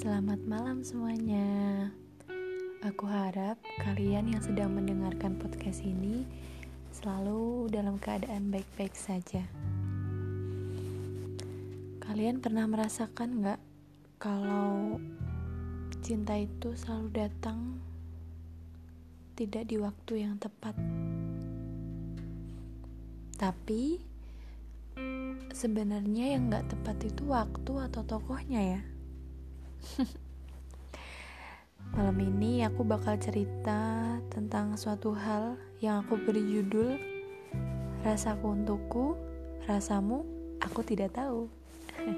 Selamat malam semuanya. Aku harap kalian yang sedang mendengarkan podcast ini selalu dalam keadaan baik-baik saja. Kalian pernah merasakan gak kalau cinta itu selalu datang tidak di waktu yang tepat? Tapi sebenarnya yang gak tepat itu waktu atau tokohnya ya. Malam ini aku bakal cerita tentang suatu hal yang aku beri judul Rasaku untukku, rasamu aku tidak tahu.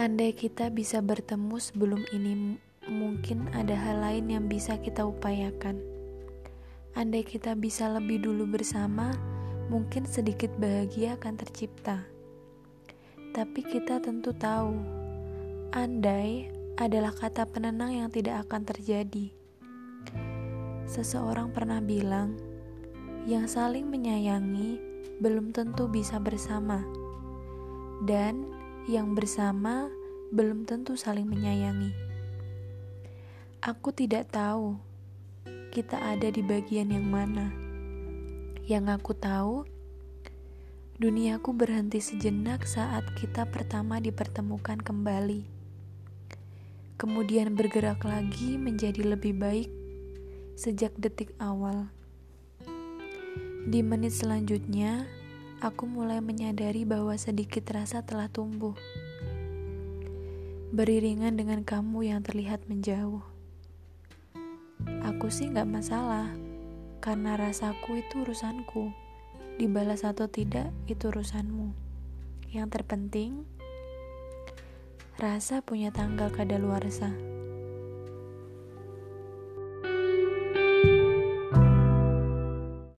Andai kita bisa bertemu sebelum ini, mungkin ada hal lain yang bisa kita upayakan. Andai kita bisa lebih dulu bersama, mungkin sedikit bahagia akan tercipta. Tapi kita tentu tahu, andai adalah kata penenang yang tidak akan terjadi. Seseorang pernah bilang, yang saling menyayangi belum tentu bisa bersama, dan yang bersama belum tentu saling menyayangi. Aku tidak tahu kita ada di bagian yang mana. Yang aku tahu, Duniaku berhenti sejenak saat kita pertama dipertemukan kembali. Kemudian bergerak lagi menjadi lebih baik sejak detik awal. Di menit selanjutnya, aku mulai menyadari bahwa sedikit rasa telah tumbuh. Beriringan dengan kamu yang terlihat menjauh. Aku sih gak masalah, karena rasaku itu urusanku dibalas atau tidak itu urusanmu. Yang terpenting, rasa punya tanggal kadaluarsa.